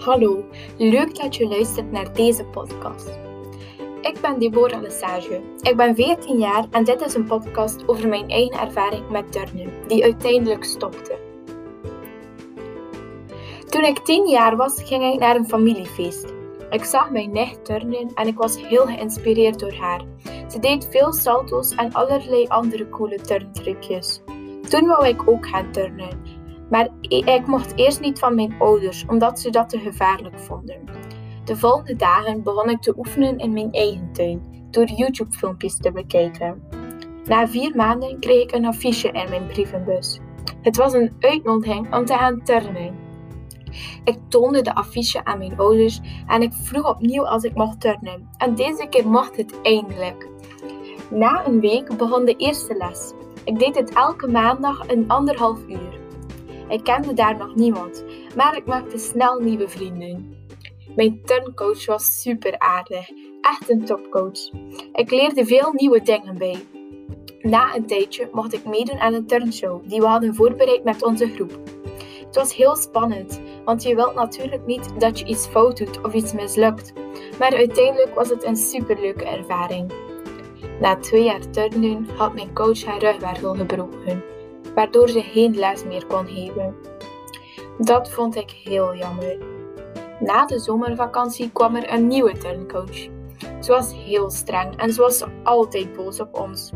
Hallo, leuk dat je luistert naar deze podcast. Ik ben Deborah Lesage. Ik ben 14 jaar en dit is een podcast over mijn eigen ervaring met turnen, die uiteindelijk stopte. Toen ik 10 jaar was, ging ik naar een familiefeest. Ik zag mijn nicht turnen en ik was heel geïnspireerd door haar. Ze deed veel salto's en allerlei andere coole turntrucjes. Toen wou ik ook gaan turnen, maar ik mocht eerst niet van mijn ouders, omdat ze dat te gevaarlijk vonden. De volgende dagen begon ik te oefenen in mijn eigen tuin, door YouTube-filmpjes te bekijken. Na vier maanden kreeg ik een affiche in mijn brievenbus. Het was een uitnodiging om te gaan turnen. Ik toonde de affiche aan mijn ouders en ik vroeg opnieuw als ik mocht turnen. En deze keer mocht het eindelijk. Na een week begon de eerste les. Ik deed het elke maandag een anderhalf uur. Ik kende daar nog niemand, maar ik maakte snel nieuwe vrienden. Mijn turncoach was super aardig, echt een topcoach. Ik leerde veel nieuwe dingen bij. Na een tijdje mocht ik meedoen aan een turnshow die we hadden voorbereid met onze groep. Het was heel spannend, want je wilt natuurlijk niet dat je iets fout doet of iets mislukt. Maar uiteindelijk was het een superleuke ervaring. Na twee jaar turnen had mijn coach haar rugwervel gebroken waardoor ze geen les meer kon geven. Dat vond ik heel jammer. Na de zomervakantie kwam er een nieuwe turncoach. Ze was heel streng en ze was altijd boos op ons.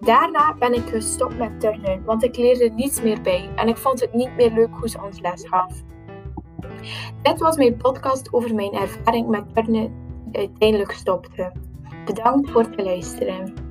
Daarna ben ik gestopt met turnen, want ik leerde niets meer bij en ik vond het niet meer leuk hoe ze ons les gaf. Dit was mijn podcast over mijn ervaring met turnen die uiteindelijk stopte. Bedankt voor het luisteren.